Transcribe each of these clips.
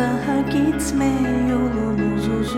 daha gitme yolumuz uzun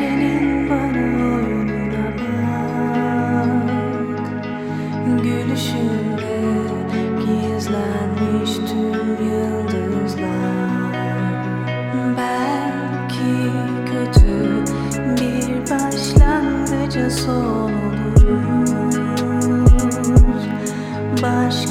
Gecenin bana oyununa bak. Gülüşünde gizlenmiş tüm yıldızlar. Belki kötü bir başlangıca son oluruz Başka